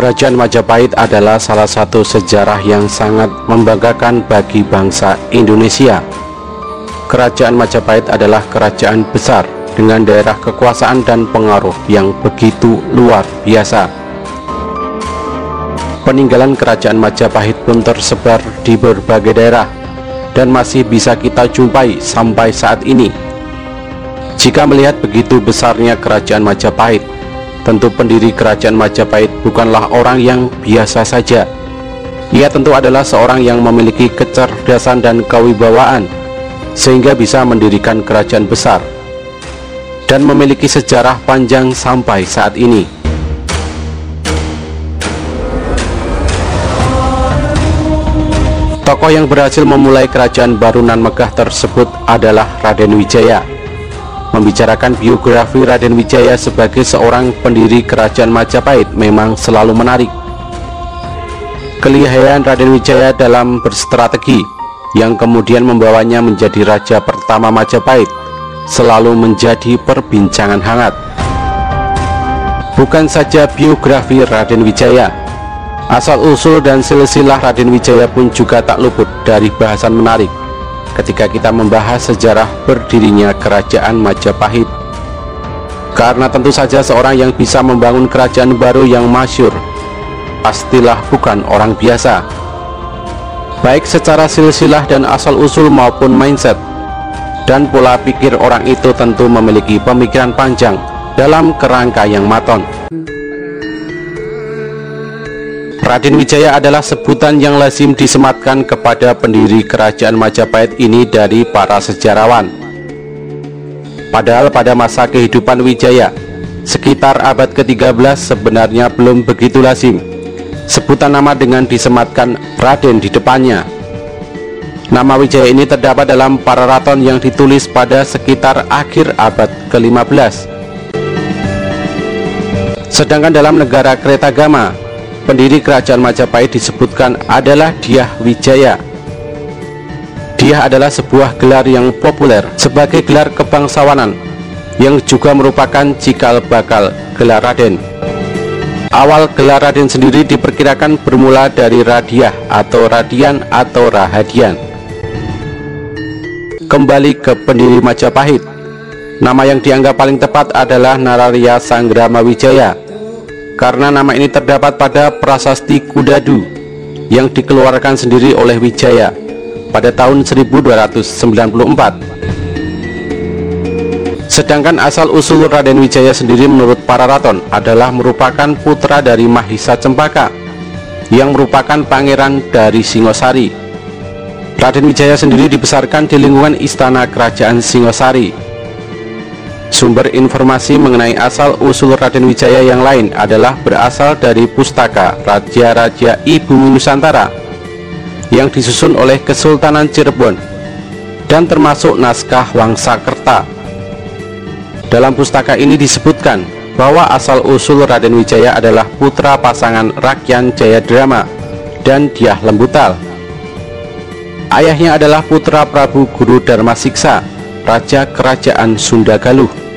Kerajaan Majapahit adalah salah satu sejarah yang sangat membanggakan bagi bangsa Indonesia. Kerajaan Majapahit adalah kerajaan besar dengan daerah kekuasaan dan pengaruh yang begitu luar biasa. Peninggalan kerajaan Majapahit pun tersebar di berbagai daerah dan masih bisa kita jumpai sampai saat ini. Jika melihat begitu besarnya kerajaan Majapahit, Tentu pendiri kerajaan Majapahit bukanlah orang yang biasa saja. Ia tentu adalah seorang yang memiliki kecerdasan dan kewibawaan, sehingga bisa mendirikan kerajaan besar dan memiliki sejarah panjang sampai saat ini. Tokoh yang berhasil memulai kerajaan Barunan Megah tersebut adalah Raden Wijaya Membicarakan biografi Raden Wijaya sebagai seorang pendiri kerajaan Majapahit memang selalu menarik. Kelihayan Raden Wijaya dalam berstrategi yang kemudian membawanya menjadi raja pertama Majapahit selalu menjadi perbincangan hangat. Bukan saja biografi Raden Wijaya, asal-usul dan silsilah Raden Wijaya pun juga tak luput dari bahasan menarik ketika kita membahas sejarah berdirinya kerajaan Majapahit karena tentu saja seorang yang bisa membangun kerajaan baru yang masyur pastilah bukan orang biasa baik secara silsilah dan asal-usul maupun mindset dan pola pikir orang itu tentu memiliki pemikiran panjang dalam kerangka yang maton Raden Wijaya adalah sebutan yang lazim disematkan kepada pendiri kerajaan Majapahit ini dari para sejarawan. Padahal pada masa kehidupan Wijaya, sekitar abad ke-13 sebenarnya belum begitu lazim. Sebutan nama dengan disematkan Raden di depannya. Nama Wijaya ini terdapat dalam pararaton yang ditulis pada sekitar akhir abad ke-15. Sedangkan dalam negara Kretagama, pendiri kerajaan Majapahit disebutkan adalah Diah Wijaya. Diah adalah sebuah gelar yang populer sebagai gelar kebangsawanan yang juga merupakan cikal bakal gelar Raden. Awal gelar Raden sendiri diperkirakan bermula dari Radiah atau Radian atau Rahadian. Kembali ke pendiri Majapahit, nama yang dianggap paling tepat adalah Nararia Sanggrama Wijaya karena nama ini terdapat pada prasasti Kudadu yang dikeluarkan sendiri oleh Wijaya pada tahun 1294 sedangkan asal-usul Raden Wijaya sendiri menurut para raton adalah merupakan putra dari Mahisa Cempaka yang merupakan pangeran dari Singosari Raden Wijaya sendiri dibesarkan di lingkungan istana kerajaan Singosari Sumber informasi mengenai asal-usul Raden Wijaya yang lain adalah berasal dari pustaka Raja-Raja Ibu Nusantara yang disusun oleh Kesultanan Cirebon dan termasuk naskah Wangsakerta. Dalam pustaka ini disebutkan bahwa asal-usul Raden Wijaya adalah putra pasangan Rakyan Jayadrama dan Diah Lembutal. Ayahnya adalah putra Prabu Guru Dharma Siksa, Raja Kerajaan Sunda Galuh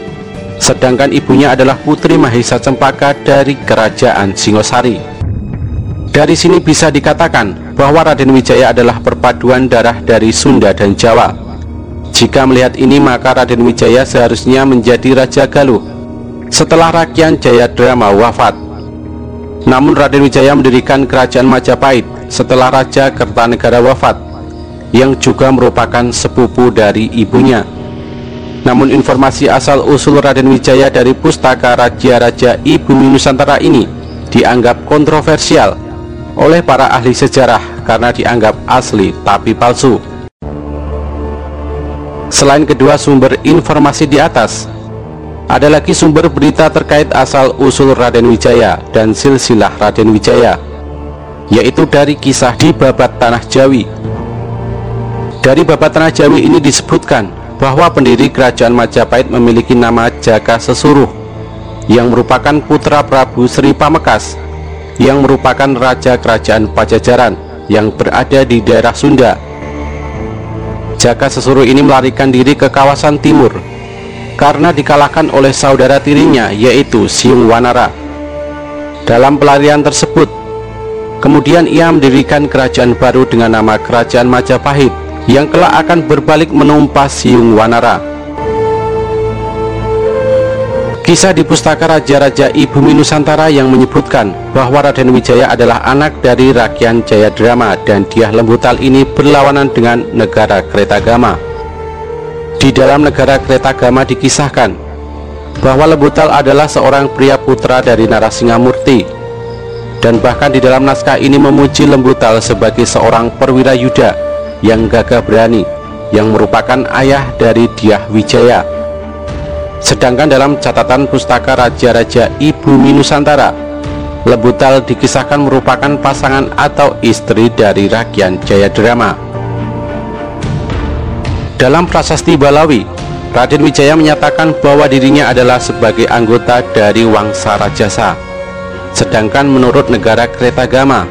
sedangkan ibunya adalah Putri Mahesa Cempaka dari Kerajaan Singosari. Dari sini bisa dikatakan bahwa Raden Wijaya adalah perpaduan darah dari Sunda dan Jawa. Jika melihat ini maka Raden Wijaya seharusnya menjadi Raja Galuh setelah Rakyan Jayadrama wafat. Namun Raden Wijaya mendirikan kerajaan Majapahit setelah Raja Kertanegara wafat yang juga merupakan sepupu dari ibunya. Namun informasi asal-usul Raden Wijaya dari pustaka Raja-Raja Ibu Nusantara ini dianggap kontroversial oleh para ahli sejarah karena dianggap asli tapi palsu. Selain kedua sumber informasi di atas, ada lagi sumber berita terkait asal-usul Raden Wijaya dan silsilah Raden Wijaya, yaitu dari kisah di babat Tanah Jawi. Dari babat Tanah Jawi ini disebutkan bahwa pendiri kerajaan Majapahit memiliki nama Jaka Sesuruh yang merupakan putra Prabu Sri Pamekas yang merupakan raja kerajaan Pajajaran yang berada di daerah Sunda. Jaka Sesuruh ini melarikan diri ke kawasan timur karena dikalahkan oleh saudara tirinya yaitu Siung Wanara. Dalam pelarian tersebut, kemudian ia mendirikan kerajaan baru dengan nama Kerajaan Majapahit yang kelak akan berbalik menumpas Siung Wanara. Kisah di pustaka Raja-Raja Ibumi Nusantara yang menyebutkan bahwa Raden Wijaya adalah anak dari Rakyat Jayadratma dan Diah Lembutal ini berlawanan dengan negara Kretagama. Di dalam negara Kretagama dikisahkan bahwa Lembutal adalah seorang pria putra dari Narasingamurti dan bahkan di dalam naskah ini memuji Lembutal sebagai seorang perwira Yuda yang gagah berani yang merupakan ayah dari Diah Wijaya sedangkan dalam catatan pustaka Raja-Raja Ibu Nusantara Lebutal dikisahkan merupakan pasangan atau istri dari Rakyan Jayadrama dalam prasasti Balawi Raden Wijaya menyatakan bahwa dirinya adalah sebagai anggota dari Wangsa Rajasa sedangkan menurut negara Kretagama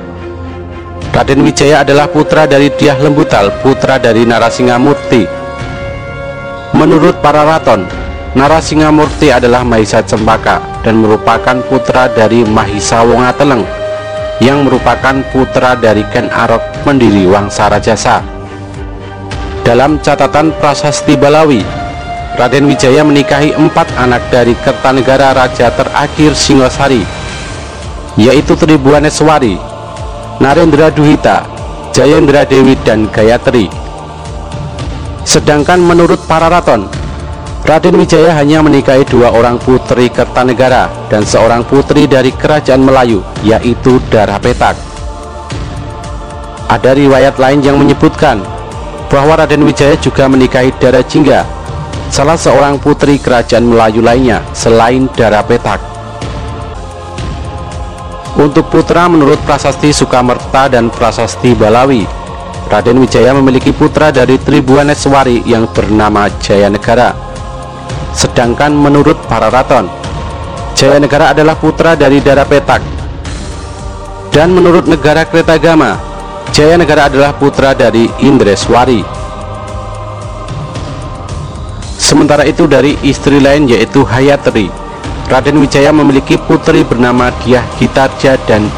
Raden Wijaya adalah putra dari Diah Lembutal, putra dari Narasingamurti. Menurut para raton, Narasingamurti adalah Mahisa Cempaka dan merupakan putra dari Mahisa Wongateleng yang merupakan putra dari Ken Arok pendiri Wangsa Rajasa. Dalam catatan prasasti Balawi, Raden Wijaya menikahi empat anak dari Kertanegara Raja terakhir Singosari, yaitu Tribuaneswari, Narendra Duhita, Jayendra Dewi dan Gayatri. Sedangkan menurut para raton, Raden Wijaya hanya menikahi dua orang putri Kertanegara dan seorang putri dari kerajaan Melayu, yaitu Darah Petak. Ada riwayat lain yang menyebutkan bahwa Raden Wijaya juga menikahi Dara Jingga, salah seorang putri kerajaan Melayu lainnya selain Darah Petak. Untuk putra menurut prasasti Sukamerta dan prasasti Balawi Raden Wijaya memiliki putra dari Tribuaneswari yang bernama Jaya Negara Sedangkan menurut para raton Jaya Negara adalah putra dari Dara Petak. Dan menurut negara Kretagama Jaya Negara adalah putra dari Indreswari Sementara itu dari istri lain yaitu Hayatri Raden Wijaya memiliki putri bernama Diah Gitarja dan